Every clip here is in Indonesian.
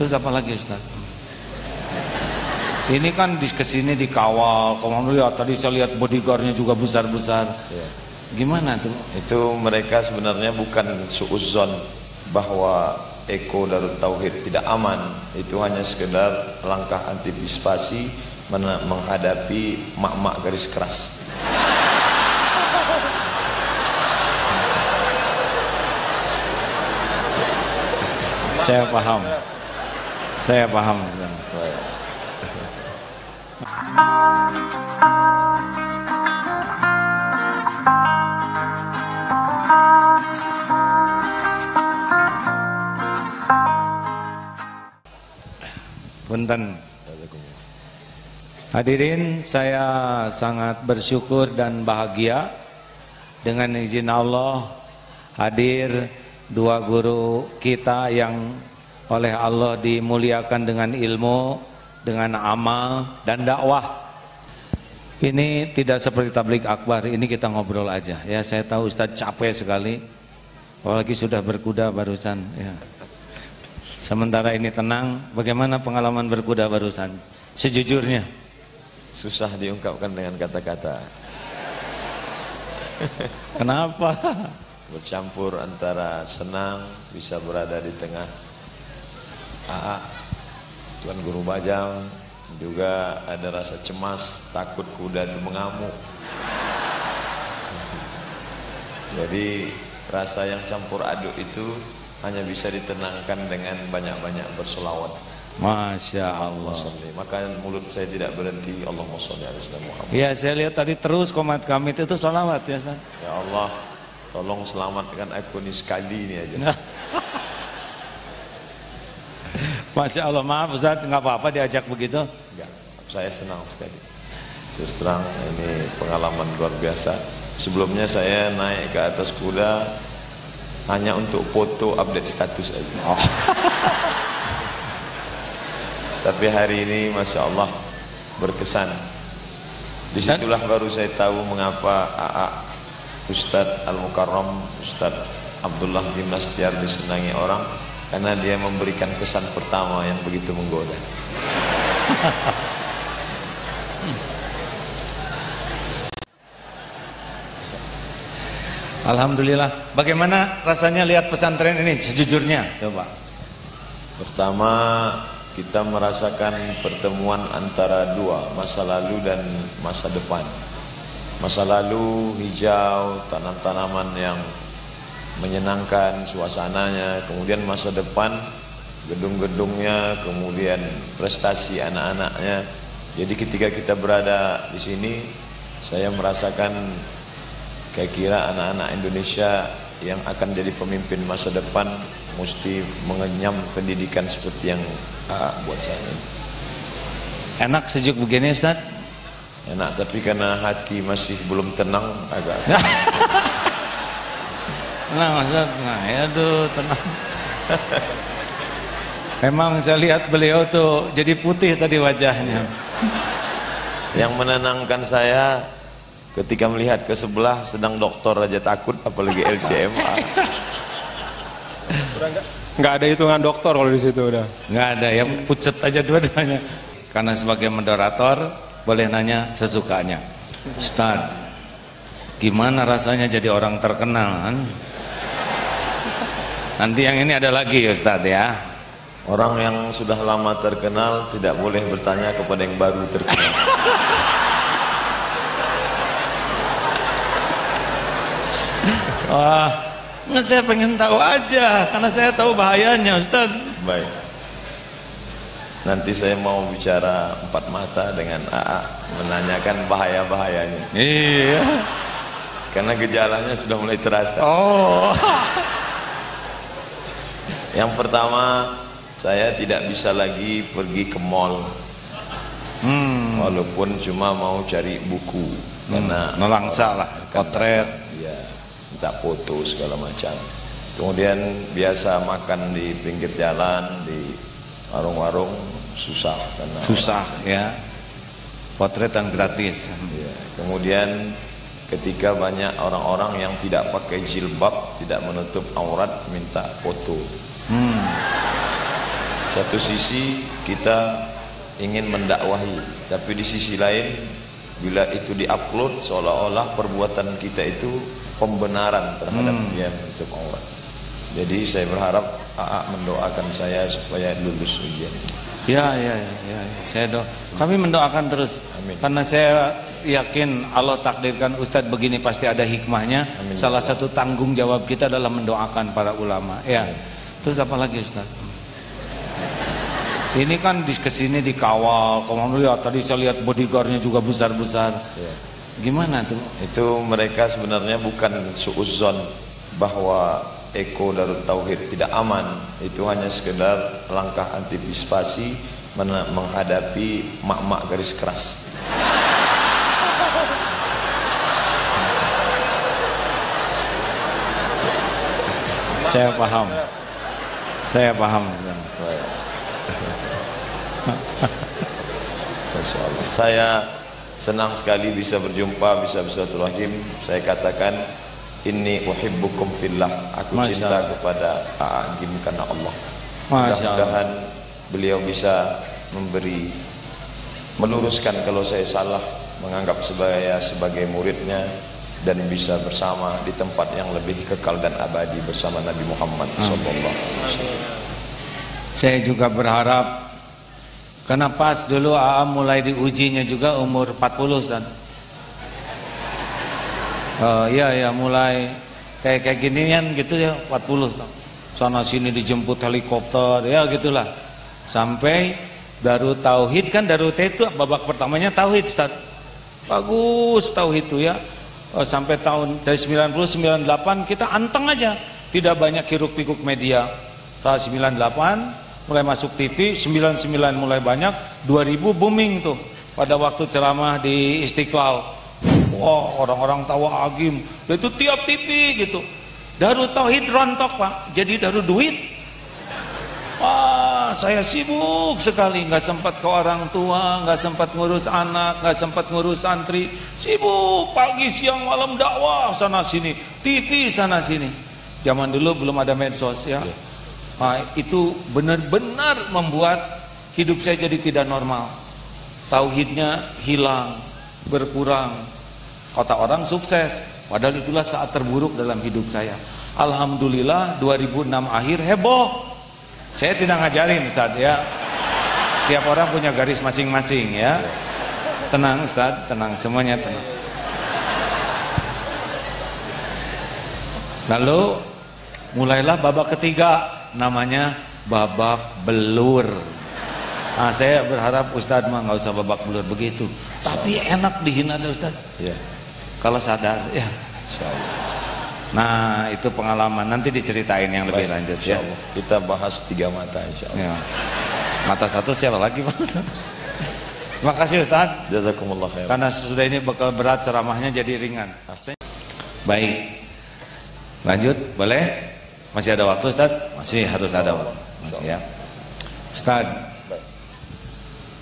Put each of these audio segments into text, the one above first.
Terus apa lagi Ustaz? Ini kan di ke sini dikawal, kamu lihat tadi saya lihat bodyguardnya juga besar-besar. Ya. Gimana tuh? Itu mereka sebenarnya bukan suuzon bahwa Eko Darut Tauhid tidak aman. Itu hanya sekedar langkah antisipasi menghadapi mak-mak garis keras. Saya paham. Saya paham. Punten. Hadirin, saya sangat bersyukur dan bahagia dengan izin Allah hadir dua guru kita yang oleh Allah dimuliakan dengan ilmu, dengan amal dan dakwah. Ini tidak seperti tablik akbar, ini kita ngobrol aja. Ya, saya tahu Ustaz capek sekali. Apalagi sudah berkuda barusan, ya. Sementara ini tenang, bagaimana pengalaman berkuda barusan? Sejujurnya. Susah diungkapkan dengan kata-kata. Kenapa? Bercampur antara senang bisa berada di tengah AA Tuan Guru Bajang juga ada rasa cemas takut kuda itu mengamuk. Jadi rasa yang campur aduk itu hanya bisa ditenangkan dengan banyak-banyak bersolawat. Masya Allah. Maka mulut saya tidak berhenti. Allahumma sholli ala Muhammad. Ya saya lihat tadi terus komat kami itu salawat ya Ustaz. ya Allah tolong selamatkan aku ini sekali ini aja Masya Allah maaf Ustaz nggak apa-apa diajak begitu. Enggak, saya senang sekali. Terus terang ini pengalaman luar biasa. Sebelumnya saya naik ke atas kuda hanya untuk foto update status aja. Oh. Tapi hari ini Masya Allah berkesan. Di situlah baru saya tahu mengapa AA Ustadz Al-Mukarram Ustadz Abdullah bin Nastiar disenangi orang karena dia memberikan kesan pertama yang begitu menggoda. Alhamdulillah. Bagaimana rasanya lihat pesantren ini sejujurnya? Coba. Pertama kita merasakan pertemuan antara dua masa lalu dan masa depan. Masa lalu hijau, tanam-tanaman yang menyenangkan suasananya, kemudian masa depan gedung-gedungnya, kemudian prestasi anak-anaknya. Jadi ketika kita berada di sini, saya merasakan kayak kira anak-anak Indonesia yang akan jadi pemimpin masa depan mesti mengenyam pendidikan seperti yang AA buat saya. Enak sejuk begini Ustaz? Enak tapi karena hati masih belum tenang agak Tenang Ustaz. Nah, ya aduh tenang. Memang saya lihat beliau tuh jadi putih tadi wajahnya. Yang menenangkan saya ketika melihat ke sebelah sedang dokter aja takut apalagi LCMA. Nggak ada hitungan dokter kalau di situ udah. Nggak ada yang pucet aja dua-duanya. Karena sebagai moderator boleh nanya sesukanya. Ustaz, gimana rasanya jadi orang terkenal? kan? Nanti yang ini ada lagi Ustaz ya. Orang yang sudah lama terkenal tidak boleh bertanya kepada yang baru terkenal. Wah, nggak saya pengen tahu aja karena saya tahu bahayanya Ustaz. Baik. Nanti saya mau bicara empat mata dengan AA menanyakan bahaya-bahayanya. Iya. Karena gejalanya sudah mulai terasa. Oh. Yang pertama, saya tidak bisa lagi pergi ke mall Hmm. walaupun cuma mau cari buku karena Nelangsa lah, potret. ya minta foto segala macam. Kemudian biasa makan di pinggir jalan di warung-warung susah karena Susah ya. Potretan gratis. Ya, kemudian ketika banyak orang-orang yang tidak pakai jilbab, tidak menutup aurat minta foto. Hmm. Satu sisi kita ingin mendakwahi, tapi di sisi lain bila itu diupload seolah-olah perbuatan kita itu pembenaran terhadap Hmm. dia untuk Allah. Jadi saya berharap AA mendoakan saya supaya lulus ujian. Ya, ya, ya, ya, ya. Saya do. Kami mendoakan terus. Amin. Karena saya yakin Allah takdirkan Ustadz begini pasti ada hikmahnya. Amin. Salah satu tanggung jawab kita adalah mendoakan para ulama. Ya. Terus apa lagi Ustadz? Ini kan di ke sini dikawal. Kamu lihat tadi saya lihat bodyguardnya juga besar-besar. Ya. Gimana tuh? Itu mereka sebenarnya bukan suuzon bahwa Eko Darut Tauhid tidak aman. Itu hanya sekedar langkah antisipasi menghadapi mak-mak garis keras. Saya paham. Saya paham. Masya Allah. Saya senang sekali bisa berjumpa, bisa bersilaturahim. Saya katakan ini uhibbukum fillah. Aku Masya cinta Allah. kepada A'agim karena Allah. Mudah-mudahan beliau bisa memberi meluruskan kalau saya salah, menganggap saya sebagai muridnya dan bisa bersama di tempat yang lebih kekal dan abadi bersama Nabi Muhammad sallallahu alaihi wasallam. Saya juga berharap karena pas dulu AA mulai diujinya juga umur 40 Ustaz. Oh iya ya mulai kayak kayak ginian gitu ya 40 Ustaz. Sana sini dijemput helikopter ya gitulah. Sampai Darut Tauhid kan Darut itu babak pertamanya Tauhid Ustaz. Bagus Tauhid itu ya. Oh, sampai tahun dari 90 98 kita anteng aja. Tidak banyak hiruk pikuk media. Tahun 98 mulai masuk TV, 99 mulai banyak, 2000 booming tuh. Pada waktu ceramah di Istiqlal. Wah, orang-orang tawa agim. Itu tiap TV gitu. Darut Tauhid rontok, Pak. Jadi darut duit. Wah, saya sibuk sekali, nggak sempat ke orang tua, nggak sempat ngurus anak, nggak sempat ngurus santri. Sibuk pagi, siang, malam dakwah sana sini, TV sana sini. Zaman dulu belum ada medsos ya. Nah, itu benar-benar membuat hidup saya jadi tidak normal. Tauhidnya hilang, berkurang. Kata orang sukses, padahal itulah saat terburuk dalam hidup saya. Alhamdulillah 2006 akhir heboh. Saya tidak ngajarin Ustaz ya. Tiap orang punya garis masing-masing ya. Tenang Ustaz, tenang semuanya tenang. Lalu mulailah babak ketiga namanya babak belur. Nah, saya berharap Ustaz mah nggak usah babak belur begitu. Tapi enak dihina deh Ustaz. Ya, Kalau sadar ya. insyaallah. Nah, itu pengalaman nanti diceritain yang lebih Baik, lanjut ya. Kita bahas tiga mata insyaallah. Ya. Mata satu siapa lagi Pak Ustaz? Terima kasih Ustaz. Jazakumullah khair. Karena sudah ini bakal berat ceramahnya jadi ringan. Baik. Lanjut, boleh? Masih ada waktu Ustaz? Masih harus ada waktu. Masih ya. Ustaz,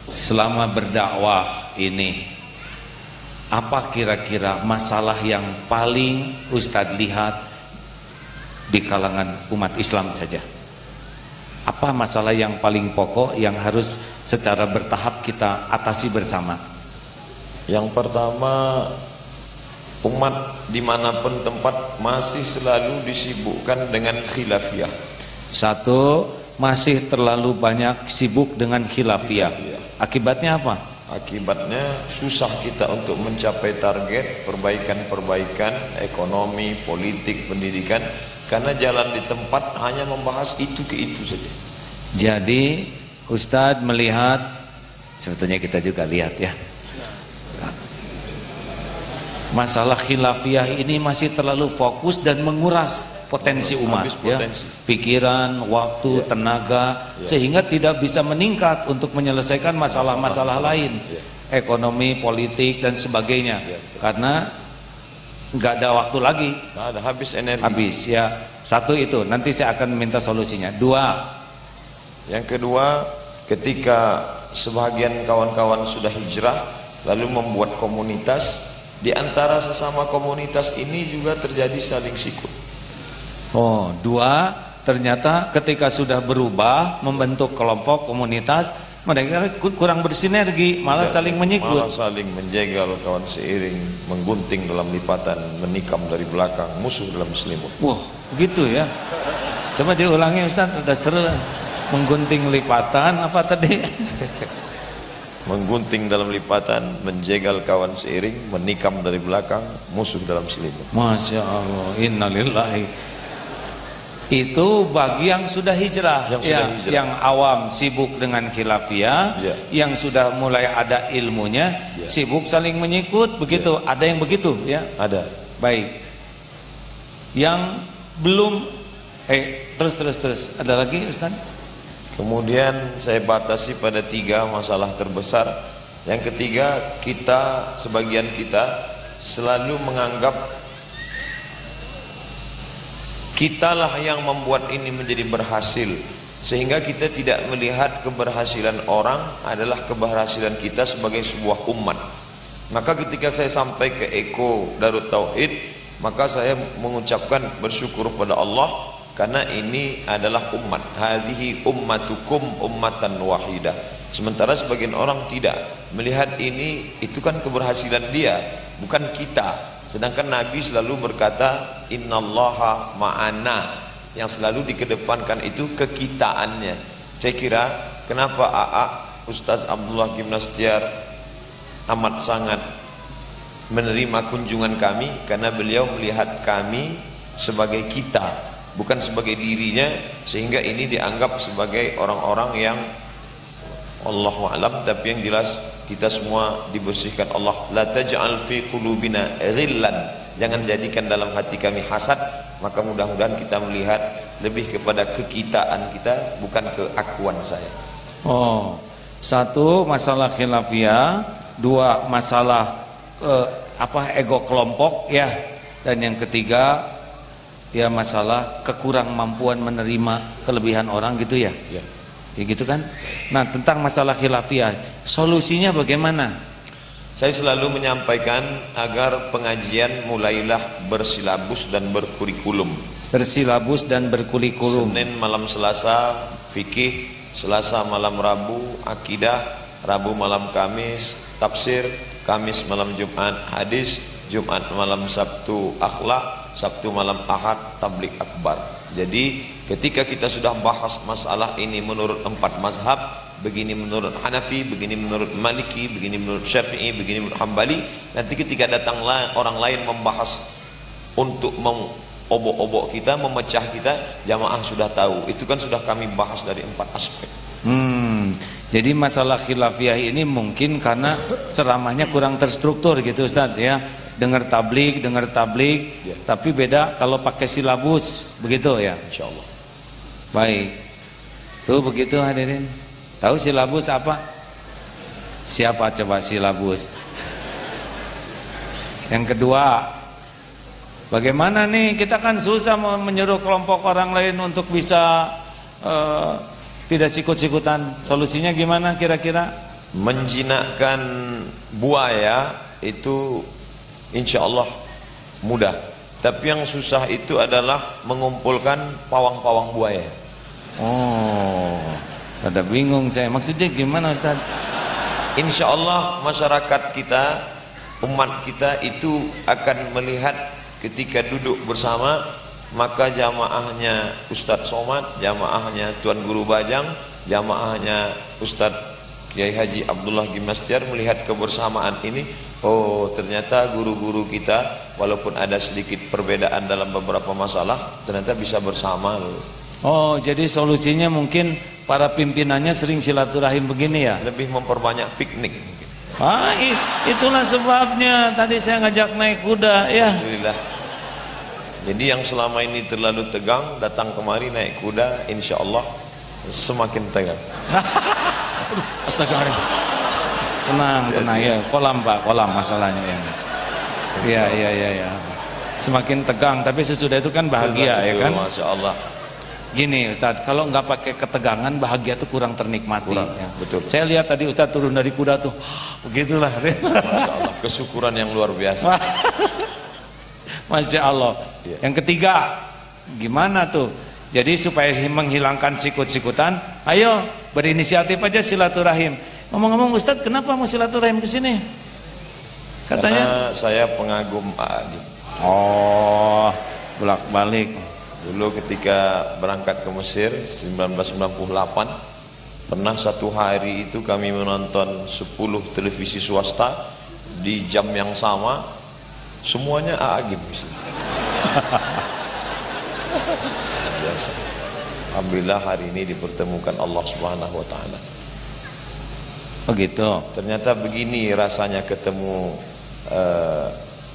selama berdakwah ini apa kira-kira masalah yang paling Ustadz lihat di kalangan umat Islam saja? Apa masalah yang paling pokok yang harus secara bertahap kita atasi bersama? Yang pertama umat di mana pun tempat masih selalu disibukkan dengan khilafiyah. Satu, masih terlalu banyak sibuk dengan khilafiyah. Akibatnya apa? Akibatnya susah kita untuk mencapai target perbaikan-perbaikan ekonomi, politik, pendidikan karena jalan di tempat hanya membahas itu ke itu saja. Jadi Ustadz melihat sebetulnya kita juga lihat ya. Masalah khilafiyah ini masih terlalu fokus dan menguras potensi umat Habis ya. potensi. Pikiran, waktu, tenaga sehingga tidak bisa meningkat untuk menyelesaikan masalah-masalah lain. Ekonomi, politik dan sebagainya. Karena nggak ada waktu lagi Nah, ada habis energi. habis ya. Satu itu, nanti saya akan minta solusinya. Dua, Yang kedua, ketika sebagian kawan-kawan sudah hijrah lalu membuat komunitas, di antara sesama komunitas ini juga terjadi saling sikut. Oh, dua ternyata ketika sudah berubah membentuk kelompok komunitas mereka kurang bersinergi malah Tidak, saling menyikut. malah saling menjegal kawan seiring menggunting dalam lipatan menikam dari belakang musuh dalam selimut. Wah gitu ya. Coba diulangi Ustaz udah seru. Menggunting lipatan apa tadi? Menggunting dalam lipatan menjegal kawan seiring menikam dari belakang musuh dalam selimut. Masya Allah. Innalillahi itu bagi yang sudah hijrah Yang sudah ya, hijrah. yang awam sibuk dengan khilafiyah Ya. yang sudah mulai ada ilmunya Ya. sibuk saling menyikut begitu ada yang begitu ya ada baik yang belum eh terus terus terus ada lagi Ustaz Kemudian saya batasi pada tiga masalah terbesar. Yang ketiga, kita sebagian kita selalu menganggap kitalah yang membuat ini menjadi berhasil sehingga kita tidak melihat keberhasilan orang adalah keberhasilan kita sebagai sebuah umat. Maka ketika saya sampai ke Eko Darut Tauhid, maka saya mengucapkan bersyukur pada Allah karena ini adalah umat. Hadhihi ummatukum ummatan wahidah. Sementara sebagian orang tidak melihat ini itu kan keberhasilan dia, bukan kita. Sedangkan Nabi selalu berkata innallaha ma'ana. Yang selalu dikedepankan itu kekitaannya. Saya kira kenapa AA Ustaz Abdullah Gimnastiar amat sangat menerima kunjungan kami karena beliau melihat kami sebagai kita bukan sebagai dirinya sehingga ini dianggap sebagai orang-orang yang Allah alam tapi yang jelas kita semua dibersihkan Allah la taj'al fi qulubina ghillan jangan jadikan dalam hati kami hasad maka mudah-mudahan kita melihat lebih kepada kekitaan kita bukan keakuan saya Oh, satu masalah khilafiyah, dua masalah eh, apa ego kelompok ya, dan yang ketiga ya masalah kekurang mampuan menerima kelebihan orang gitu ya. ya. Ya gitu kan? Nah, tentang masalah khilafiyah, solusinya bagaimana? Saya selalu menyampaikan agar pengajian mulailah bersilabus dan berkurikulum. Bersilabus dan berkurikulum. Senin malam Selasa fikih, Selasa malam Rabu akidah, Rabu malam Kamis tafsir, Kamis malam Jumat hadis, Jumat malam Sabtu akhlak, Sabtu malam Ahad tablik akbar. Jadi ketika kita sudah bahas masalah ini menurut empat mazhab, begini menurut Hanafi, begini menurut Maliki, begini menurut Syafi'i, begini menurut Hambali, nanti ketika datang orang lain membahas untuk mengobok-obok kita, memecah kita, jamaah sudah tahu. Itu kan sudah kami bahas dari empat aspek. Hmm, jadi masalah khilafiyah ini mungkin karena ceramahnya kurang terstruktur gitu Ustaz ya. Dengar tablik, dengar tablik, Ya. tapi beda kalau pakai silabus, begitu ya. Insya Allah. Baik. Tuh begitu hadirin. Tahu silabus apa? Siapa coba silabus? Yang kedua, bagaimana nih kita kan susah mau menyuruh kelompok orang lain untuk bisa eh, tidak sikut-sikutan. Solusinya gimana kira-kira? Menjinakkan buaya itu insya Allah mudah. Tapi yang susah itu adalah mengumpulkan pawang-pawang buaya. Oh, ada bingung saya. Maksudnya gimana Ustaz? Insya Allah masyarakat kita, umat kita itu akan melihat ketika duduk bersama maka jamaahnya Ustadz Somad, jamaahnya Tuan Guru Bajang, jamaahnya Ustadz Kiai Haji Abdullah Gimastiar melihat kebersamaan ini, oh ternyata guru-guru kita walaupun ada sedikit perbedaan dalam beberapa masalah, ternyata bisa bersama loh. Oh, jadi solusinya mungkin para pimpinannya sering silaturahim begini ya? Lebih memperbanyak piknik. Ah, itulah sebabnya tadi saya ngajak naik kuda ya. Alhamdulillah. Jadi yang selama ini terlalu tegang datang kemari naik kuda, insya Allah semakin tegang. Astagfirullah. Tenang, tenang ya. Kolam Pak, kolam masalahnya ya. Iya, iya, iya, ya. Semakin tegang, tapi sesudah itu kan bahagia ya itu, kan? Masya Allah. Gini Ustadz, kalau nggak pakai ketegangan bahagia tuh kurang ternikmati. Kurang, ya. betul. Saya lihat tadi Ustadz turun dari kuda tuh, begitulah. Masya Allah. Kesyukuran yang luar biasa. Masya Allah. Iya. Yang ketiga, gimana tuh? Jadi supaya menghilangkan sikut-sikutan, ayo berinisiatif aja silaturahim. Ngomong-ngomong Ustadz, kenapa mau silaturahim ke sini? Katanya Karena saya pengagum Pak Adi. Oh, bolak-balik. Dulu ketika berangkat ke Mesir 1998 Pernah satu hari itu kami menonton 10 televisi swasta Di jam yang sama Semuanya Aagim Biasa Alhamdulillah hari ini dipertemukan Allah Subhanahu wa taala. Begitu. Oh Ternyata begini rasanya ketemu uh,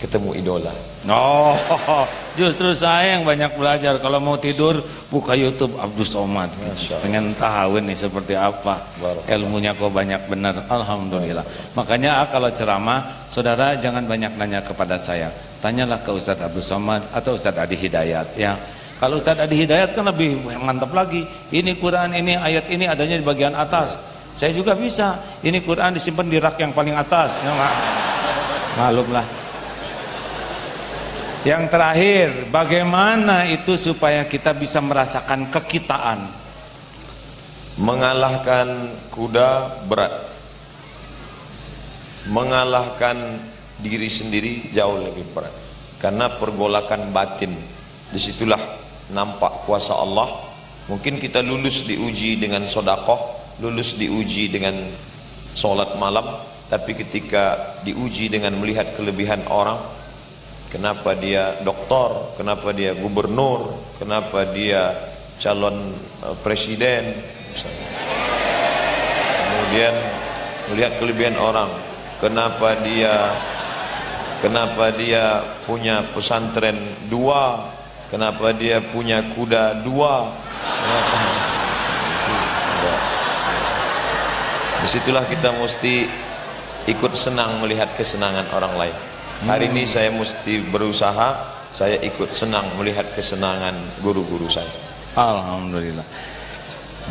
ketemu idola. Oh, justru saya yang banyak belajar. Kalau mau tidur buka YouTube Abdus Somad. Pengen tahu nih seperti apa ilmunya kok banyak benar. Alhamdulillah. Makanya kalau ceramah, saudara jangan banyak nanya kepada saya. Tanyalah ke Ustadz Abdus Somad atau Ustadz Adi Hidayat. Ya, kalau Ustadz Adi Hidayat kan lebih mantap lagi. Ini Quran, ini ayat ini adanya di bagian atas. Saya juga bisa. Ini Quran disimpan di rak yang paling atas. Ya, Malum lah. Yang terakhir, bagaimana itu supaya kita bisa merasakan kekitaan? Mengalahkan kuda berat. Mengalahkan diri sendiri jauh lebih berat. Karena pergolakan batin. Di situlah nampak kuasa Allah. Mungkin kita lulus diuji dengan sodakoh, lulus diuji dengan solat malam, tapi ketika diuji dengan melihat kelebihan orang, kenapa dia doktor, kenapa dia gubernur, kenapa dia calon eh, presiden? Kemudian melihat kelebihan orang. Kenapa dia kenapa dia punya pesantren dua? Kenapa dia punya kuda dua? Di situlah kita mesti ikut senang melihat kesenangan orang lain Hari ini saya mesti berusaha, saya ikut senang melihat kesenangan guru-guru saya. Alhamdulillah.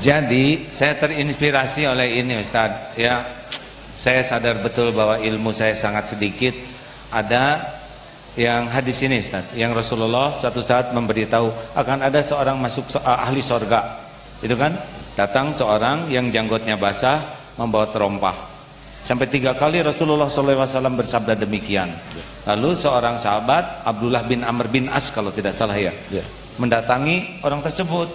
Jadi saya terinspirasi oleh ini Ustaz. Ya, saya sadar betul bahwa ilmu saya sangat sedikit. Ada yang hadis ini Ustaz, yang Rasulullah suatu saat memberitahu akan ada seorang masuk uh, ahli sorga. Itu kan? Datang seorang yang janggutnya basah membawa terompah. Sampai tiga kali Rasulullah SAW bersabda demikian. Lalu seorang sahabat Abdullah bin Amr bin As kalau tidak salah ya, ya. mendatangi orang tersebut.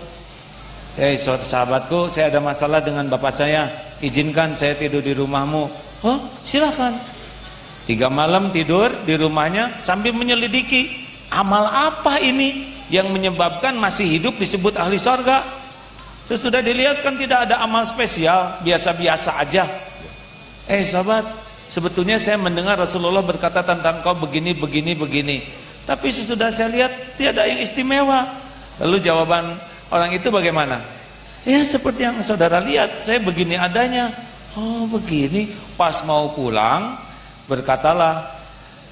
Eh hey, sahabatku, saya ada masalah dengan bapak saya. Izinkan saya tidur di rumahmu. Oh, silakan. Tiga malam tidur di rumahnya sambil menyelidiki amal apa ini yang menyebabkan masih hidup disebut ahli sorga. Sesudah dilihat kan tidak ada amal spesial, biasa-biasa aja. Eh sahabat, sebetulnya saya mendengar Rasulullah berkata tentang kau begini, begini, begini. Tapi sesudah saya lihat tiada yang istimewa. Lalu jawaban orang itu bagaimana? Ya seperti yang saudara lihat, saya begini adanya. Oh begini, pas mau pulang berkatalah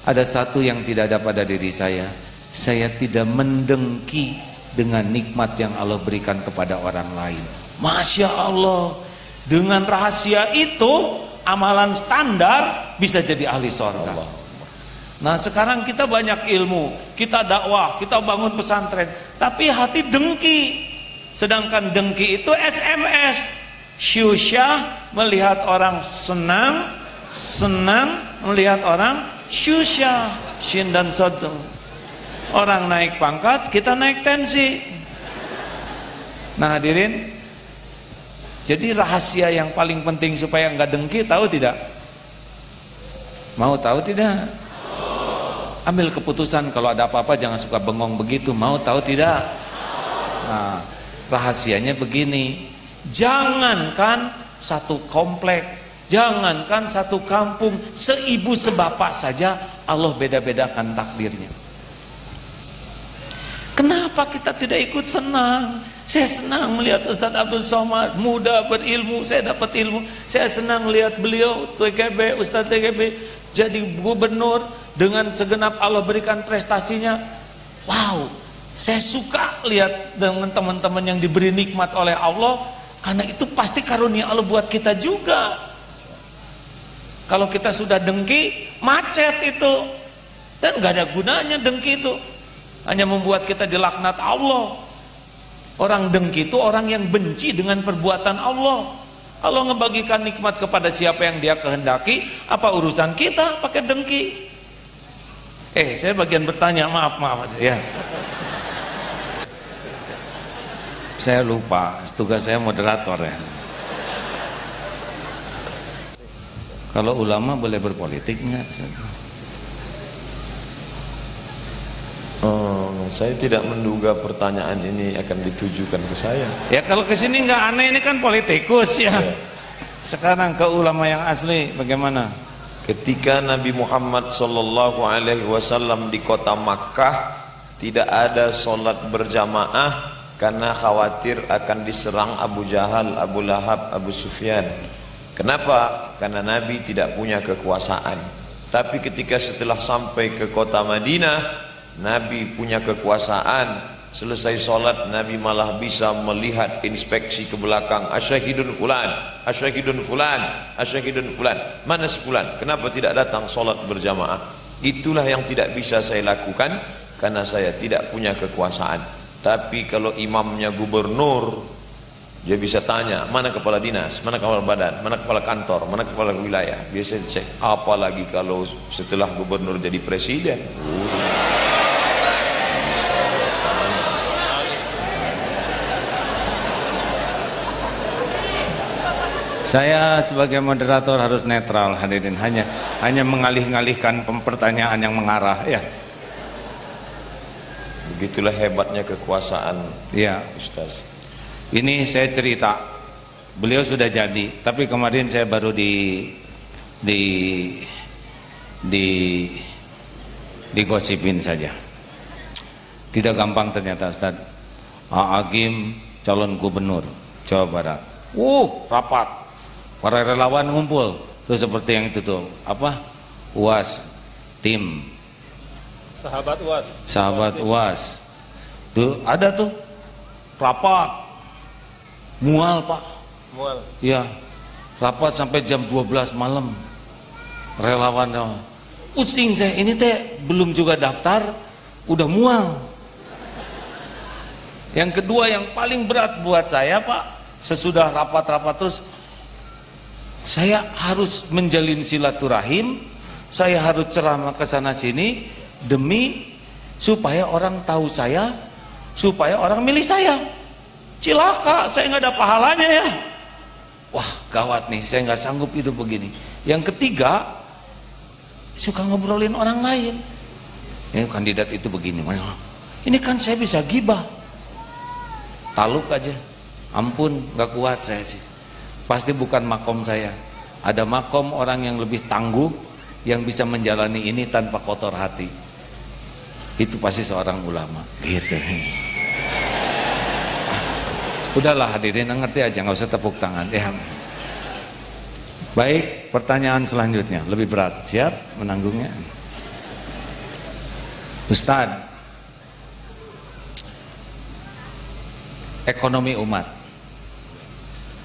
ada satu yang tidak ada pada diri saya. Saya tidak mendengki dengan nikmat yang Allah berikan kepada orang lain. Masya Allah, dengan rahasia itu amalan standar bisa jadi ahli sorga. Nah sekarang kita banyak ilmu, kita dakwah, kita bangun pesantren, tapi hati dengki. Sedangkan dengki itu SMS. Syusya melihat orang senang, senang melihat orang syusya, shin dan sodong. Orang naik pangkat, kita naik tensi. Nah hadirin, jadi rahasia yang paling penting supaya enggak dengki tahu tidak? Mau tahu tidak? Ambil keputusan kalau ada apa-apa jangan suka bengong begitu. Mau tahu tidak? Nah, rahasianya begini. Jangankan satu komplek, jangankan satu kampung, seibu sebapak saja Allah beda-bedakan takdirnya. Kenapa kita tidak ikut senang? Saya senang melihat Ustaz Abdul Somad muda berilmu, saya dapat ilmu. Saya senang melihat beliau TGB, Ustaz TGB jadi gubernur dengan segenap Allah berikan prestasinya. Wow, saya suka lihat dengan teman-teman yang diberi nikmat oleh Allah karena itu pasti karunia Allah buat kita juga. Kalau kita sudah dengki, macet itu. Dan gak ada gunanya dengki itu. Hanya membuat kita dilaknat Allah. Orang dengki itu orang yang benci dengan perbuatan Allah. Allah ngebagikan nikmat kepada siapa yang dia kehendaki, apa urusan kita pakai dengki? Eh, saya bagian bertanya, maaf, maaf ya. Saya lupa, tugas saya moderator ya. Kalau ulama boleh berpolitik enggak? Oh, saya tidak menduga pertanyaan ini akan ditujukan ke saya. Ya kalau ke sini nggak aneh ini kan politikus ya. ya. Sekarang ke ulama yang asli bagaimana? Ketika Nabi Muhammad sallallahu alaihi wasallam di kota Makkah tidak ada solat berjamaah karena khawatir akan diserang Abu Jahal, Abu Lahab, Abu Sufyan. Kenapa? Karena Nabi tidak punya kekuasaan. Tapi ketika setelah sampai ke kota Madinah, Nabi punya kekuasaan Selesai solat Nabi malah bisa melihat inspeksi ke belakang Asyahidun fulan Asyahidun fulan Asyahidun fulan Mana sepulan? Kenapa tidak datang solat berjamaah? Itulah yang tidak bisa saya lakukan Karena saya tidak punya kekuasaan Tapi kalau imamnya gubernur dia bisa tanya mana kepala dinas, mana kepala badan, mana kepala kantor, mana kepala wilayah. Biasa cek. Apalagi kalau setelah gubernur jadi presiden. Uh. Saya sebagai moderator harus netral hadirin hanya hanya mengalih-alihkan pertanyaan yang mengarah ya. Begitulah hebatnya kekuasaan ya Ustaz. Ini saya cerita. Beliau sudah jadi, tapi kemarin saya baru di di di digosipin saja. Tidak gampang ternyata Ustaz. Agim calon gubernur Jawa Barat. Uh, rapat Para relawan ngumpul. Tuh seperti yang itu tuh. Apa? UAS tim. Sahabat UAS. Sahabat UAS. Tuh ada tuh rapat. Mual, Pak. Mual. Iya. Rapat sampai jam 12 malam. Relawan Pusing saya, ini teh belum juga daftar, udah mual. Yang kedua yang paling berat buat saya, Pak, sesudah rapat-rapat terus saya harus menjalin silaturahim, saya harus ceramah ke sana sini demi supaya orang tahu saya, supaya orang milih saya. Cilaka, saya nggak ada pahalanya ya. Wah, gawat nih, saya nggak sanggup hidup begini. Yang ketiga, suka ngobrolin orang lain. Ya, kandidat itu begini, ini kan saya bisa gibah. Taluk aja, ampun, nggak kuat saya sih pasti bukan makom saya. Ada makom orang yang lebih tangguh yang bisa menjalani ini tanpa kotor hati. Itu pasti seorang ulama. Gitu. Udahlah hadirin ngerti aja nggak usah tepuk tangan. Ya. Baik pertanyaan selanjutnya. Lebih berat. Siap? Menanggungnya? Ustadz. Ekonomi umat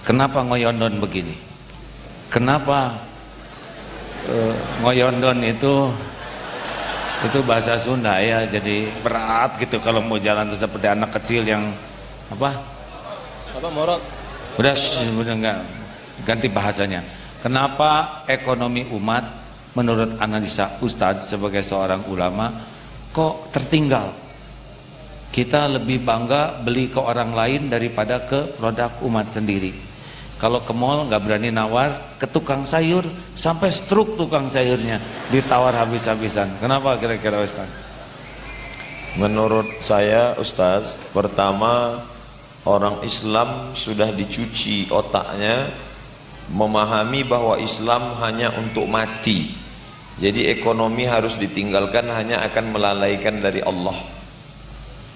Kenapa ngoyondon begini? Kenapa uh, ngoyondon itu itu bahasa Sunda ya jadi berat gitu kalau mau jalan seperti anak kecil yang apa? Apa morot? Udah, udah enggak ganti bahasanya. Kenapa ekonomi umat menurut analisa Ustadz sebagai seorang ulama kok tertinggal? Kita lebih bangga beli ke orang lain daripada ke produk umat sendiri. Kalau ke mall nggak berani nawar, ke tukang sayur sampai struk tukang sayurnya ditawar habis-habisan. Kenapa kira-kira Ustaz? Menurut saya Ustaz, pertama orang Islam sudah dicuci otaknya memahami bahwa Islam hanya untuk mati. Jadi ekonomi harus ditinggalkan hanya akan melalaikan dari Allah.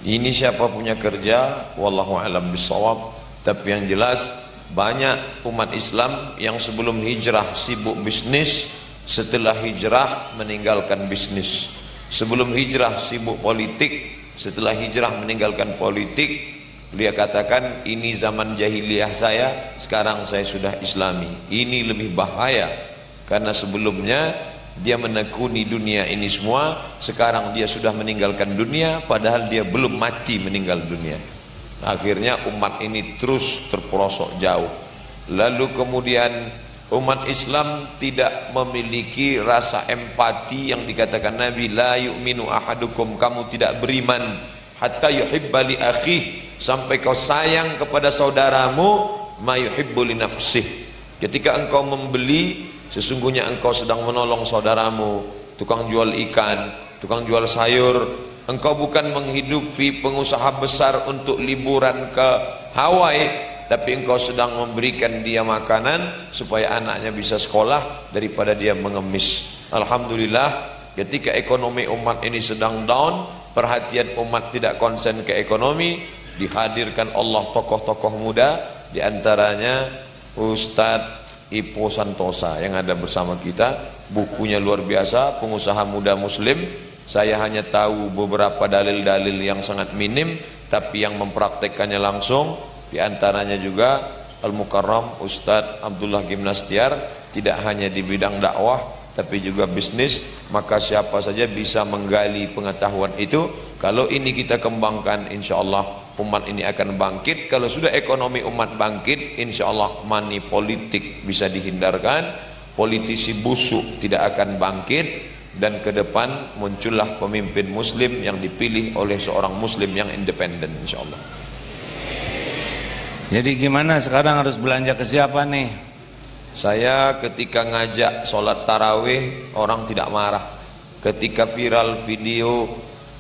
Ini siapa punya kerja, wallahu alam bisawab. Tapi yang jelas banyak umat Islam yang sebelum hijrah sibuk bisnis, setelah hijrah meninggalkan bisnis. Sebelum hijrah sibuk politik, setelah hijrah meninggalkan politik. Dia katakan ini zaman jahiliyah saya, sekarang saya sudah islami. Ini lebih bahaya karena sebelumnya dia menekuni dunia ini semua, sekarang dia sudah meninggalkan dunia padahal dia belum mati meninggal dunia. Akhirnya umat ini terus terperosok jauh. Lalu kemudian umat Islam tidak memiliki rasa empati yang dikatakan Nabi la yu'minu ahadukum. Kamu tidak beriman. Hatta yuhibba li akhih sampai kau sayang kepada saudaramu ma yuhibbu li nafsih. Ketika engkau membeli sesungguhnya engkau sedang menolong saudaramu. Tukang jual ikan tukang jual sayur engkau bukan menghidupi pengusaha besar untuk liburan ke Hawaii tapi engkau sedang memberikan dia makanan supaya anaknya bisa sekolah daripada dia mengemis. Alhamdulillah ketika ekonomi umat ini sedang down perhatian umat tidak konsen ke ekonomi dihadirkan Allah tokoh-tokoh muda di antaranya Ustadz Ipo Santosa yang ada bersama kita. Bukunya luar biasa pengusaha muda muslim saya hanya tahu beberapa dalil-dalil yang sangat minim tapi yang mempraktekkannya langsung di antaranya juga Al-Mukarram Ustadz Abdullah Gimnastiar tidak hanya di bidang dakwah tapi juga bisnis maka siapa saja bisa menggali pengetahuan itu. Kalau ini kita kembangkan insya Allah umat ini akan bangkit. Kalau sudah ekonomi umat bangkit insya Allah money politik bisa dihindarkan politisi busuk tidak akan bangkit dan ke depan muncullah pemimpin muslim yang dipilih oleh seorang muslim yang independen insya Allah jadi gimana sekarang harus belanja ke siapa nih? Saya ketika ngajak sholat tarawih orang tidak marah. Ketika viral video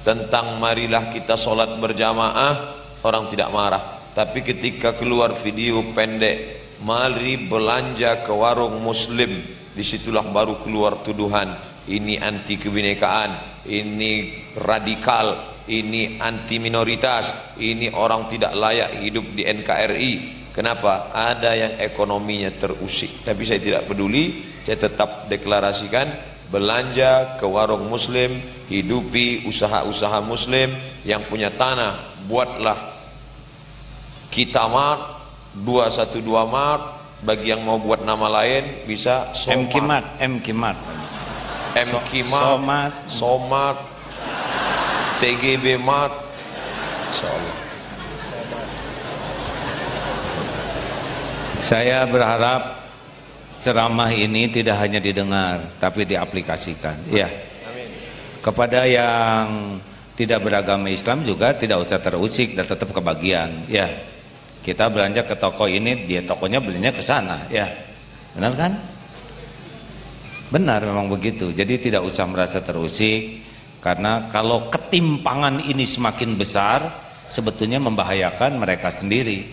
tentang marilah kita sholat berjamaah orang tidak marah. Tapi ketika keluar video pendek mari belanja ke warung muslim di situlah baru keluar tuduhan ini anti kebinekaan ini radikal ini anti minoritas, ini orang tidak layak hidup di NKRI. Kenapa? Ada yang ekonominya terusik. Tapi saya tidak peduli, saya tetap deklarasikan belanja ke warung muslim, hidupi usaha-usaha muslim yang punya tanah, buatlah kita mart 212 mart bagi yang mau buat nama lain bisa Somat. M Kimat, M Kimat. M Kimat, Somat, Somat. TGB Mart insyaallah saya berharap ceramah ini tidak hanya didengar tapi diaplikasikan. Ya. Kepada yang tidak beragama Islam juga tidak usah terusik dan tetap kebagian. Ya. Kita belanja ke toko ini dia tokonya belinya ke sana. Ya. Benar kan benar memang begitu jadi tidak usah merasa terusik karena kalau ketimpangan ini semakin besar, sebetulnya membahayakan mereka sendiri.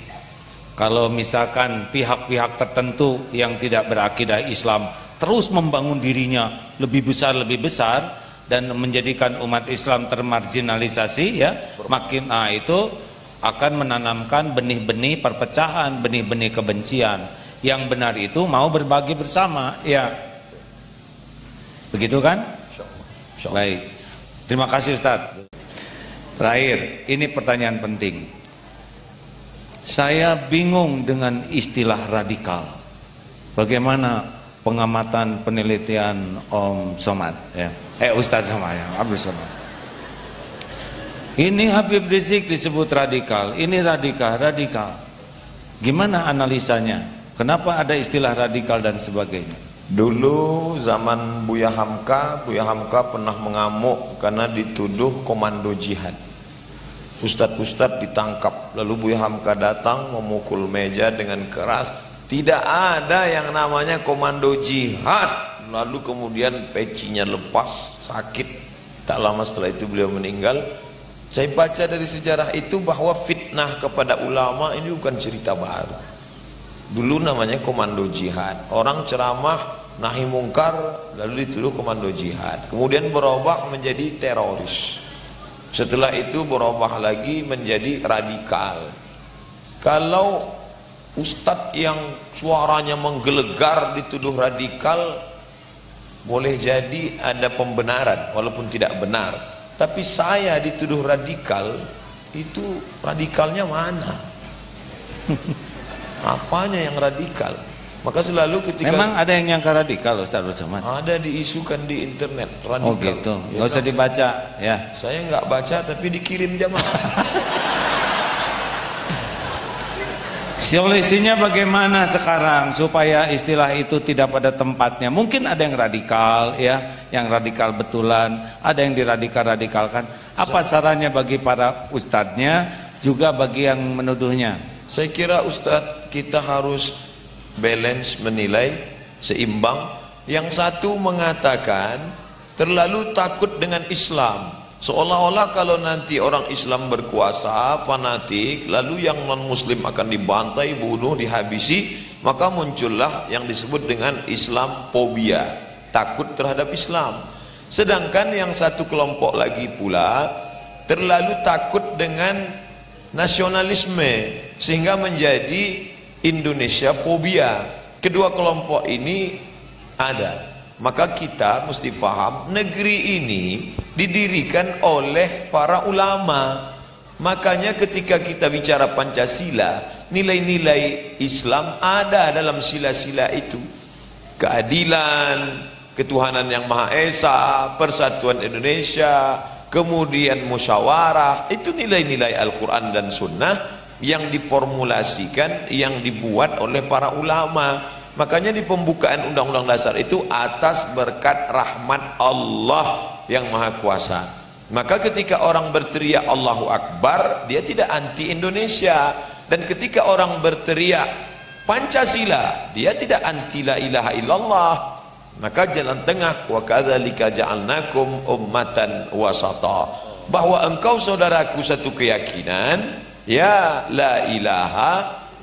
Kalau misalkan pihak-pihak tertentu yang tidak berakidah Islam terus membangun dirinya lebih besar lebih besar dan menjadikan umat Islam termarginalisasi ya, makin ah itu akan menanamkan benih-benih perpecahan, benih-benih kebencian. Yang benar itu mau berbagi bersama, ya. Begitu kan? Baik. Terima kasih Ustaz. Terakhir, ini pertanyaan penting. Saya bingung dengan istilah radikal. Bagaimana pengamatan penelitian Om Somad ya? Eh Ustaz Somad ya, Abdul Somad. Ini Habib Rizik disebut radikal, ini radikal, radikal. Gimana analisanya? Kenapa ada istilah radikal dan sebagainya? Dulu zaman Buya Hamka, Buya Hamka pernah mengamuk karena dituduh komando jihad. Ustadz-ustadz ditangkap, lalu Buya Hamka datang memukul meja dengan keras. Tidak ada yang namanya komando jihad. Lalu kemudian pecinya lepas, sakit. Tak lama setelah itu beliau meninggal. Saya baca dari sejarah itu bahwa fitnah kepada ulama ini bukan cerita baru. Dulu namanya komando jihad. Orang ceramah nahi mungkar lalu dituduh komando jihad. Kemudian berubah menjadi teroris. Setelah itu berubah lagi menjadi radikal. Kalau ustadz yang suaranya menggelegar dituduh radikal boleh jadi ada pembenaran walaupun tidak benar. Tapi saya dituduh radikal itu radikalnya mana? Apanya yang radikal maka selalu ketika Memang ada yang nyangka radikal Ustaz Rusman? Ada diisukan di internet radikal. Oh gitu. Enggak ya, usah dibaca ya. Saya enggak baca tapi dikirim jamaah. Solusinya bagaimana sekarang supaya istilah itu tidak pada tempatnya? Mungkin ada yang radikal ya, yang radikal betulan, ada yang diradikal-radikalkan. Apa sarannya bagi para ustadznya, juga bagi yang menuduhnya? Saya kira ustadz kita harus balance menilai seimbang. Yang satu mengatakan terlalu takut dengan Islam. Seolah-olah kalau nanti orang Islam berkuasa, fanatik, lalu yang non-muslim akan dibantai, bunuh, dihabisi, maka muncullah yang disebut dengan Islam fobia, takut terhadap Islam. Sedangkan yang satu kelompok lagi pula terlalu takut dengan nasionalisme sehingga menjadi Indonesia fobia. Kedua kelompok ini ada. Maka kita mesti faham negeri ini didirikan oleh para ulama. Makanya ketika kita bicara Pancasila, nilai-nilai Islam ada dalam sila-sila itu. Keadilan, ketuhanan yang Maha Esa, persatuan Indonesia, kemudian musyawarah, itu nilai-nilai Al-Quran dan Sunnah yang diformulasikan, yang dibuat oleh para ulama. Makanya di pembukaan Undang-Undang Dasar itu atas berkat rahmat Allah yang Maha Kuasa. Maka ketika orang berteriak Allahu Akbar, dia tidak anti Indonesia. Dan ketika orang berteriak Pancasila, dia tidak anti la ilaha illallah. Maka jalan tengah wa kadzalika ja'alnakum ummatan wasata. Bahwa engkau saudaraku satu keyakinan, ya la ilaha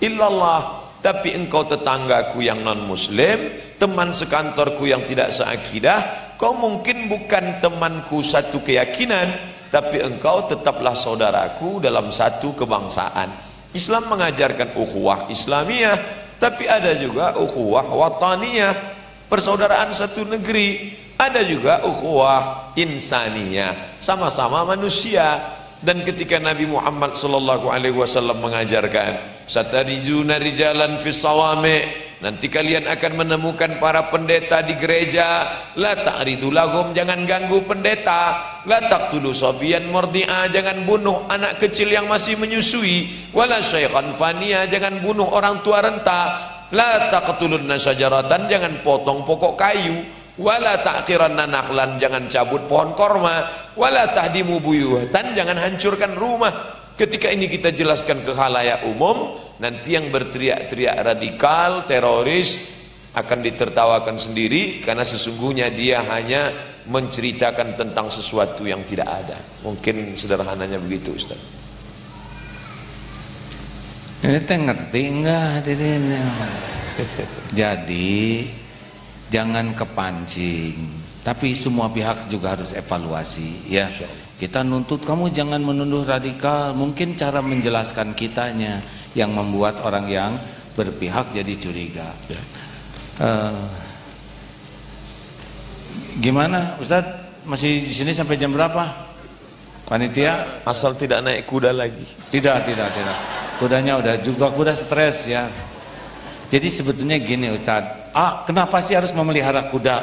illallah. Tapi engkau tetanggaku yang non muslim teman sekantorku yang tidak seakidah kau mungkin bukan temanku satu keyakinan tapi engkau tetaplah saudaraku dalam satu kebangsaan. Islam mengajarkan ukhuwah Islamiyah tapi ada juga ukhuwah wataniyah persaudaraan satu negeri. Ada juga ukhuwah insaniyah sama-sama manusia dan ketika Nabi Muhammad sallallahu alaihi wasallam mengajarkan satarijuna rijalan sawami nanti kalian akan menemukan para pendeta di gereja. La ta'ridu lahum jangan ganggu pendeta. La taqtulu sabiyan murdi'a jangan bunuh anak kecil yang masih menyusui. Wala syaikhan fania jangan bunuh orang tua renta. La taqtulunna syajaratan jangan potong pokok kayu wala ta'qiranna nakhlan jangan cabut pohon korma wala tahdimu buyutan jangan hancurkan rumah Ketika ini kita jelaskan ke halayak umum, nanti yang berteriak-teriak radikal, teroris akan ditertawakan sendiri karena sesungguhnya dia hanya menceritakan tentang sesuatu yang tidak ada. Mungkin sederhananya begitu, Ustaz. Ini ngerti enggak? Jadi jangan kepancing, tapi semua pihak juga harus evaluasi ya. Kita nuntut kamu jangan menuduh radikal. Mungkin cara menjelaskan kitanya yang membuat orang yang berpihak jadi curiga. Ya. Uh, gimana, Ustadz? Masih di sini sampai jam berapa? Panitia? Asal tidak naik kuda lagi. Tidak, tidak, tidak. Kudanya udah juga kuda stres ya. Jadi sebetulnya gini Ustadz. Ah, kenapa sih harus memelihara kuda?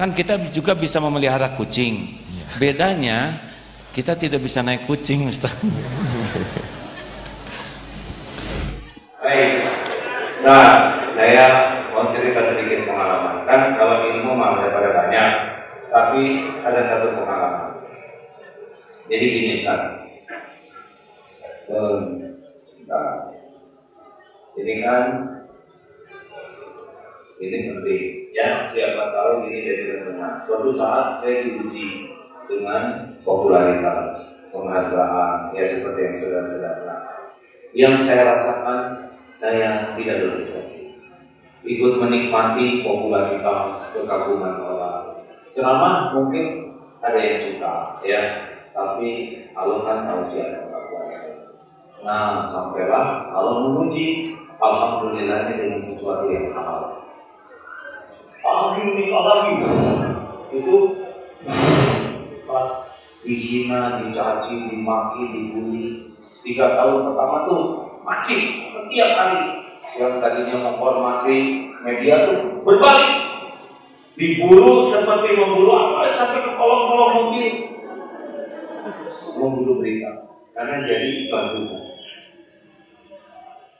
Kan kita juga bisa memelihara kucing. Iya. Bedanya kita tidak bisa naik kucing, Ustaz. Baik. Nah, saya mau cerita sedikit pengalaman. Kan kalau ilmu mah daripada banyak, tapi ada satu pengalaman. Jadi gini, Ustaz. Um, nah, ini kan ini penting ya siapa tahu ini dari teman-teman suatu saat saya diuji dengan popularitas, penghargaan, ya seperti yang saudara-saudara. Yang saya rasakan, saya tidak lulus. Ikut menikmati popularitas, kekaguman orang. Ceramah mungkin ada yang suka, ya, tapi Allah kan tahu siapa kuasa. Nah, sampailah Allah menguji Alhamdulillahnya dengan sesuatu yang halal. Pagi ini lagi itu dihina, dicaci, dimaki, dibully. Tiga tahun pertama tuh masih setiap hari yang tadinya menghormati media tuh berbalik. Diburu seperti memburu apa? Sampai ke kolong-kolong mobil. Memburu berita. Karena jadi iklan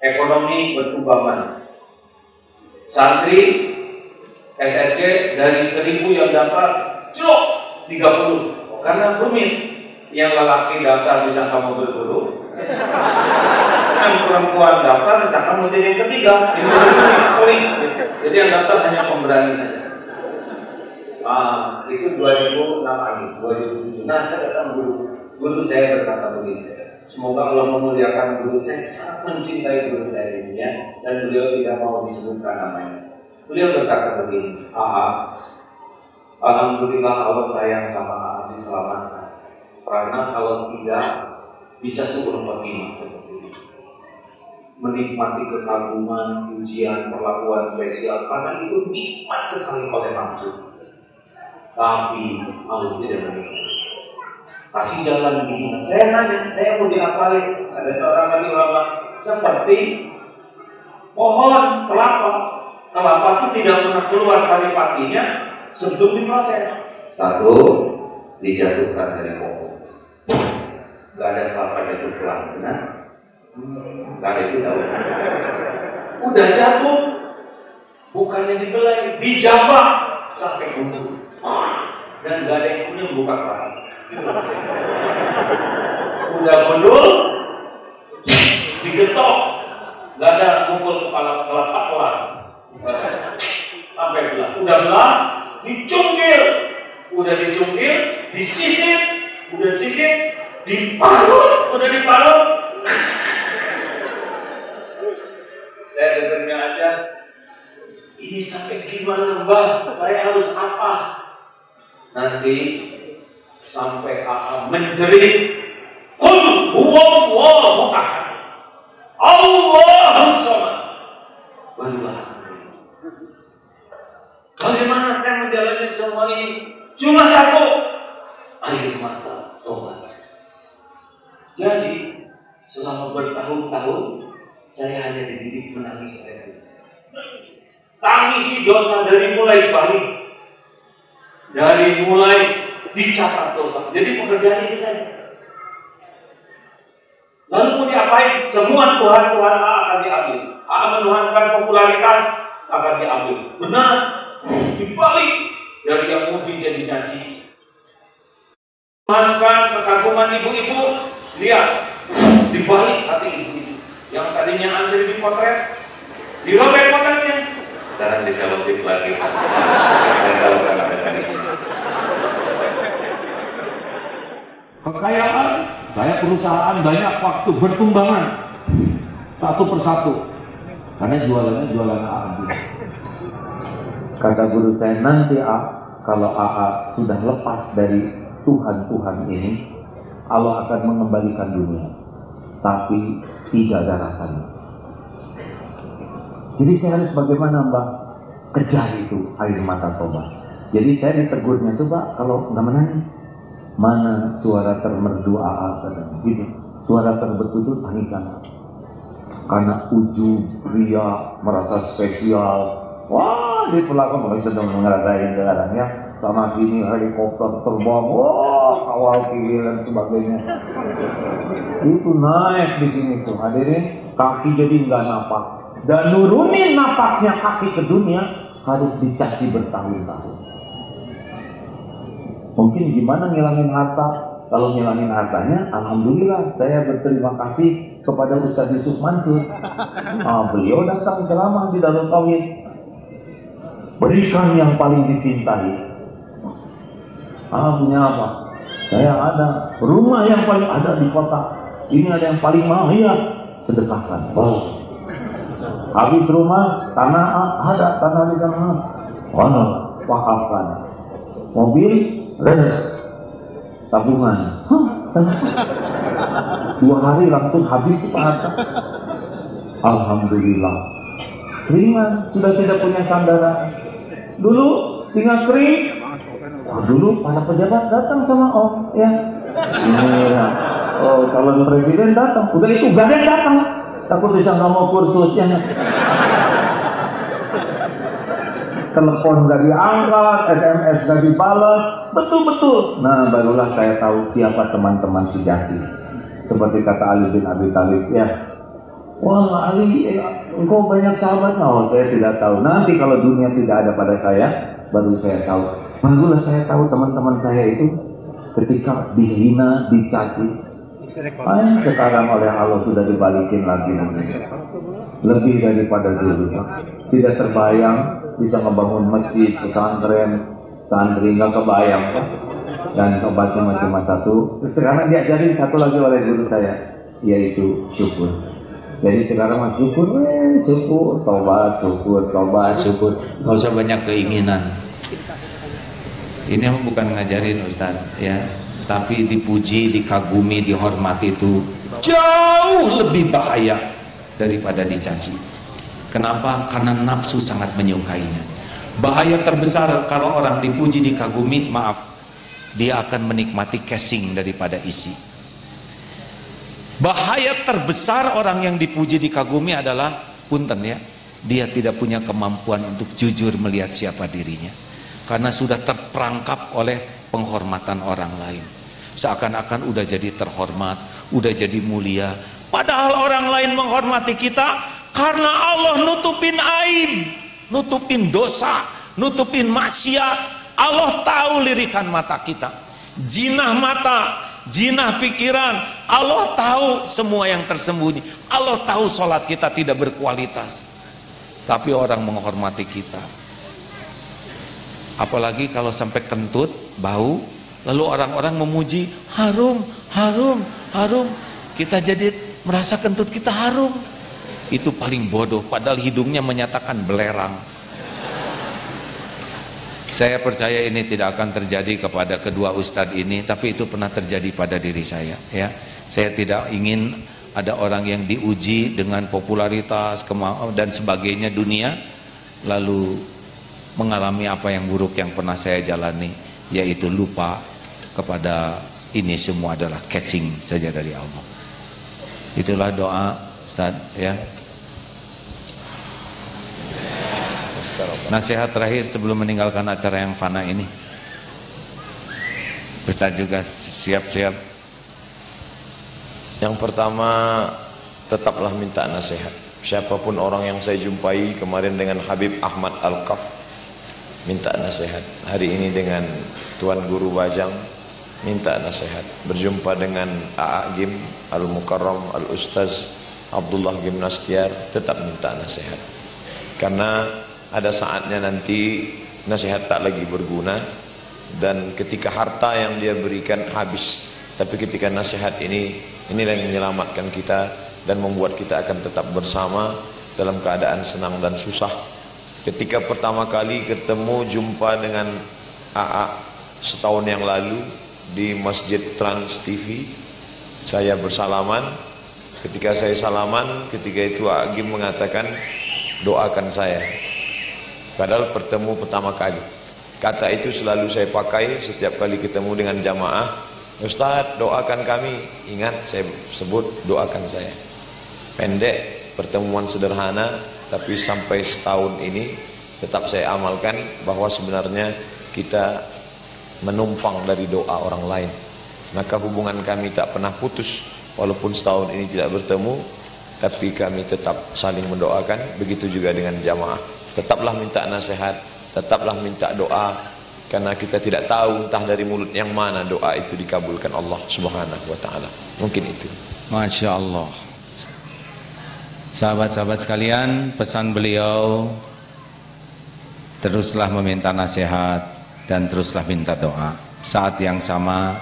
ekonomi berkembang. Santri SSG dari 1000 yang daftar, cok 30. Karena rumit. Yang lelaki daftar bisa kamu berguru. yang perempuan daftar bisa kamu jadi yang ketiga. Jadi yang daftar hanya pemberani saja. Ah, itu 2006 lagi, 2007. Nah, saya datang guru, guru saya berkata begini. Semoga Allah memuliakan guru saya sangat mencintai guru saya ini ya, dan beliau tidak mau disebutkan namanya. Beliau berkata begini, Aha, Alhamdulillah Allah sayang sama Aha diselamatkan. Karena kalau tidak bisa sebuah khotimah seperti ini. Menikmati kekaguman, ujian, perlakuan spesial karena itu nikmat sekali oleh nafsu tapi Allah tidak menikmati. Kasih jalan gimana? Saya nanya, saya mau diapalin. Ada seorang lagi ulama seperti pohon kelapa. Kelapa itu tidak pernah keluar sari patinya sebelum diproses. Satu, dijatuhkan dari pohon. Gak ada kelapa jatuh pelan, benar? Gak ada itu tahu. Udah jatuh, bukannya dibelai, dijabak sampai gunung dan gak ada yang senyum buka keran. Udah bedul, digetok, gak ada mukul kepala kelapa pelan. Sampai belah, udah belah, dicungkil, udah dicungkil, disisir, udah disisir, diparut, udah diparut. Saya dengarnya aja, ini sampai gimana mbak? Saya harus apa? nanti sampai akan menjerit Qul huwallahu ahad. Allahus samad Barulah Bagaimana saya menjalani semua ini? Cuma satu air mata tobat. Jadi selama bertahun-tahun saya hanya dididik menangis air Tangisi dosa dari mulai balik dari mulai dicatat dosa. Jadi pekerjaan itu saja. Lalu mau diapain? Semua Tuhan Tuhan akan diambil. Akan menuhankan popularitas akan diambil. Benar. Dibalik dari yang muji jadi janji. Tuhankan kekaguman ibu-ibu. Lihat. Dibalik hati ibu-ibu. Yang tadinya antri di potret. Dirobek potretnya. Sekarang diselotip lagi. Saya tahu kan Kekayaan, saya perusahaan banyak waktu bertumbangan satu persatu. Karena jualannya jualan AA Kata guru saya nanti A, kalau AA sudah lepas dari Tuhan-Tuhan ini, Allah akan mengembalikan dunia. Tapi tidak ada rasanya. Jadi saya harus bagaimana Mbak? Kejar itu air mata tobat. Jadi saya ditegurnya tuh Pak, kalau nggak menangis, mana suara termerdu AA katanya gitu suara terbetul tangisan karena uju ria merasa spesial wah di pelaku mulai sedang ngerasain sekarang ya sama sini helikopter terbang wah kawal kiri dan sebagainya itu naik di sini tuh hadirin kaki jadi nggak napak dan nurunin napaknya kaki ke dunia harus dicaci bertahun-tahun Mungkin gimana ngilangin harta? Kalau ngilangin hartanya, Alhamdulillah saya berterima kasih kepada Ustaz Yusuf Mansur. Ah, beliau datang ceramah di dalam Tauhid. Berikan yang paling dicintai. Ah, punya apa? Saya ada rumah yang paling ada di kota. Ini ada yang paling mahal, iya. Sedekahkan. Oh. Habis rumah, tanah ada, tanah di sana. Oh, wakafkan. Mobil res tabungan dua hari langsung habis Pak Alhamdulillah ringan sudah tidak punya sandaran dulu tinggal kering oh, dulu para pejabat datang sama om ya. Ini ya. oh calon presiden datang. Udah itu gak ada datang. Takut bisa nggak mau kursusnya telepon gak diangkat, SMS gak dibalas, betul-betul. Nah, barulah saya tahu siapa teman-teman sejati. Seperti kata Ali bin Abi Thalib ya, Wah Ali, eh, engkau banyak sahabat. Oh, saya tidak tahu. Nanti kalau dunia tidak ada pada saya, baru saya tahu. Barulah saya tahu teman-teman saya itu ketika dihina, dicaci. Ah, sekarang oleh Allah sudah dibalikin lagi nanti. Lebih daripada dulu. Tidak terbayang bisa ngebangun masjid, pesantren, santri nggak kebayang. Dan obatnya cuma satu. Sekarang diajarin satu lagi oleh guru saya, yaitu syukur. Jadi sekarang mah syukur, eh, syukur, tobat, syukur, tobat, syukur. Nggak usah banyak keinginan. Ini bukan ngajarin Ustaz, ya. Tapi dipuji, dikagumi, dihormati itu jauh lebih bahaya daripada dicaci. Kenapa? Karena nafsu sangat menyukainya. Bahaya terbesar kalau orang dipuji, dikagumi, maaf, dia akan menikmati casing daripada isi. Bahaya terbesar orang yang dipuji dikagumi adalah punten ya, dia tidak punya kemampuan untuk jujur melihat siapa dirinya. Karena sudah terperangkap oleh penghormatan orang lain. Seakan-akan udah jadi terhormat, udah jadi mulia. Padahal orang lain menghormati kita karena Allah nutupin aib, nutupin dosa, nutupin maksiat. Allah tahu lirikan mata kita. Jinah mata, jinah pikiran. Allah tahu semua yang tersembunyi. Allah tahu sholat kita tidak berkualitas. Tapi orang menghormati kita. Apalagi kalau sampai kentut, bau, lalu orang-orang memuji, harum, harum, harum. Kita jadi merasa kentut kita harum. Itu paling bodoh, padahal hidungnya menyatakan belerang. Saya percaya ini tidak akan terjadi kepada kedua ustadz ini, tapi itu pernah terjadi pada diri saya. Ya, saya tidak ingin ada orang yang diuji dengan popularitas dan sebagainya dunia, lalu mengalami apa yang buruk yang pernah saya jalani, yaitu lupa kepada ini semua adalah casing saja dari Allah. Itulah doa Ustaz ya. Nasihat terakhir sebelum meninggalkan acara yang fana ini. Ustaz juga siap-siap. Yang pertama, tetaplah minta nasihat. Siapa pun orang yang saya jumpai kemarin dengan Habib Ahmad Al-Kaf minta nasihat. Hari ini dengan Tuan Guru Bajang minta nasihat. Berjumpa dengan A.A. Gim Al-Mukarram Al-Ustaz Abdullah Gimnastiar tetap minta nasihat. Karena ada saatnya nanti nasihat tak lagi berguna. Dan ketika harta yang dia berikan habis tapi ketika nasihat ini inilah yang menyelamatkan kita dan membuat kita akan tetap bersama dalam keadaan senang dan susah. Ketika pertama kali ketemu jumpa dengan AA setahun yang lalu di Masjid Trans TV saya bersalaman. Ketika saya salaman ketika itu Agim mengatakan doakan saya Padahal bertemu pertama kali. Kata itu selalu saya pakai setiap kali ketemu dengan jamaah. Ustaz doakan kami. Ingat saya sebut doakan saya. Pendek pertemuan sederhana tapi sampai setahun ini tetap saya amalkan bahwa sebenarnya kita menumpang dari doa orang lain. Maka hubungan kami tak pernah putus walaupun setahun ini tidak bertemu tapi kami tetap saling mendoakan begitu juga dengan jamaah tetaplah minta nasihat tetaplah minta doa karena kita tidak tahu entah dari mulut yang mana doa itu dikabulkan Allah Subhanahu wa taala. Mungkin itu. Masya Allah. Sahabat-sahabat sekalian, pesan beliau teruslah meminta nasihat dan teruslah minta doa. Saat yang sama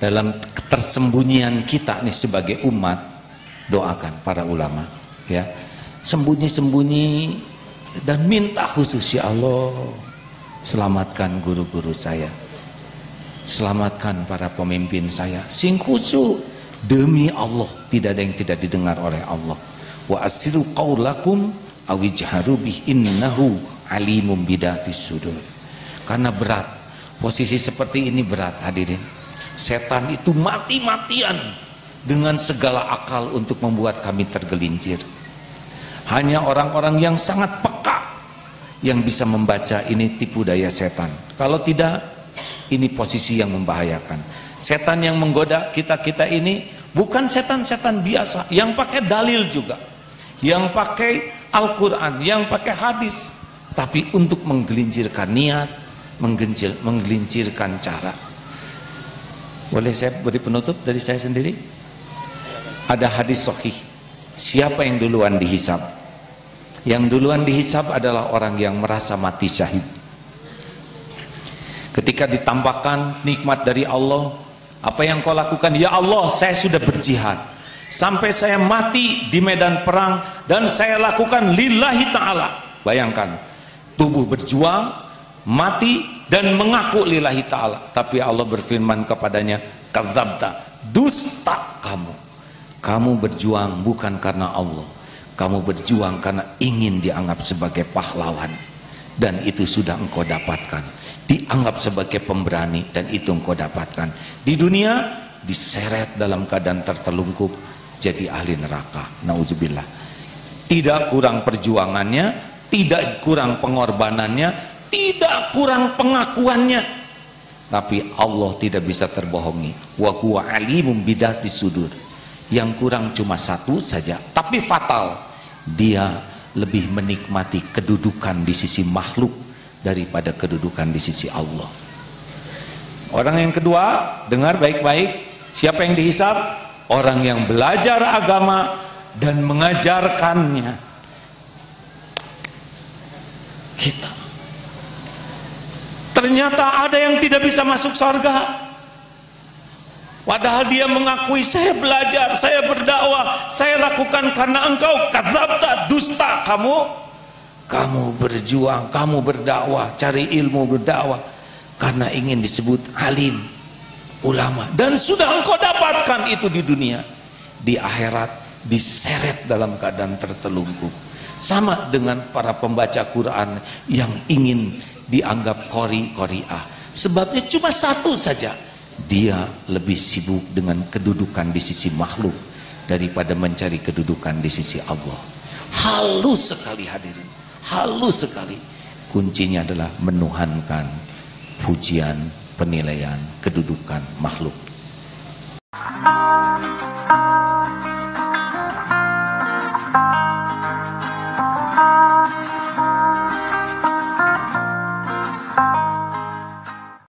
dalam ketersembunyian kita nih sebagai umat doakan para ulama ya. Sembunyi-sembunyi dan minta khusus ya Allah selamatkan guru-guru saya. Selamatkan para pemimpin saya. Sing khusus demi Allah. Tidak ada yang tidak didengar oleh Allah. Wa asiru qaulakum awijharu innahu alimum bidatis sudur. Karena berat. Posisi seperti ini berat hadirin. Setan itu mati-matian dengan segala akal untuk membuat kami tergelincir hanya orang-orang yang sangat peka yang bisa membaca ini tipu daya setan. Kalau tidak, ini posisi yang membahayakan. Setan yang menggoda kita-kita ini bukan setan-setan biasa yang pakai dalil juga. yang pakai Al-Quran, yang pakai hadis, tapi untuk menggelincirkan niat, menggelincir, menggelincirkan cara. Boleh saya beri penutup dari saya sendiri? Ada hadis sahih. Siapa yang duluan dihisap? Yang duluan dihisap adalah orang yang merasa mati syahid. Ketika ditampakkan nikmat dari Allah, apa yang kau lakukan? Ya Allah, saya sudah berjihad. Sampai saya mati di medan perang dan saya lakukan lillahi ta'ala. Bayangkan tubuh berjuang mati dan mengaku lillahi ta'ala. Tapi Allah berfirman kepadanya kazabta dusta kamu. Kamu berjuang bukan karena Allah kamu berjuang karena ingin dianggap sebagai pahlawan dan itu sudah engkau dapatkan dianggap sebagai pemberani dan itu engkau dapatkan di dunia diseret dalam keadaan tertelungkup jadi ahli neraka. Nauzubillah. Tidak kurang perjuangannya, tidak kurang pengorbanannya, tidak kurang pengakuannya. Tapi Allah tidak bisa terbohongi. Wa huwa alimum bidati sudur. Yang kurang cuma satu saja, tapi fatal. Dia lebih menikmati kedudukan di sisi makhluk daripada kedudukan di sisi Allah. Orang yang kedua, dengar baik-baik. Siapa yang dihisap? orang yang belajar agama dan mengajarkannya kita ternyata ada yang tidak bisa masuk surga padahal dia mengakui saya belajar saya berdakwah saya lakukan karena engkau. Kadzabta dusta kamu. Kamu berjuang kamu berdakwah cari ilmu berdakwah karena ingin disebut alim ulama. Dan sudah engkau dapatkan itu di dunia. Di akhirat diseret dalam keadaan tertelungkup. Sama dengan para pembaca Quran yang ingin dianggap kori koriah sebabnya cuma satu saja dia lebih sibuk dengan kedudukan di sisi makhluk daripada mencari kedudukan di sisi Allah halus sekali hadirin halus sekali kuncinya adalah menuhankan pujian penilaian kedudukan makhluk Thank you.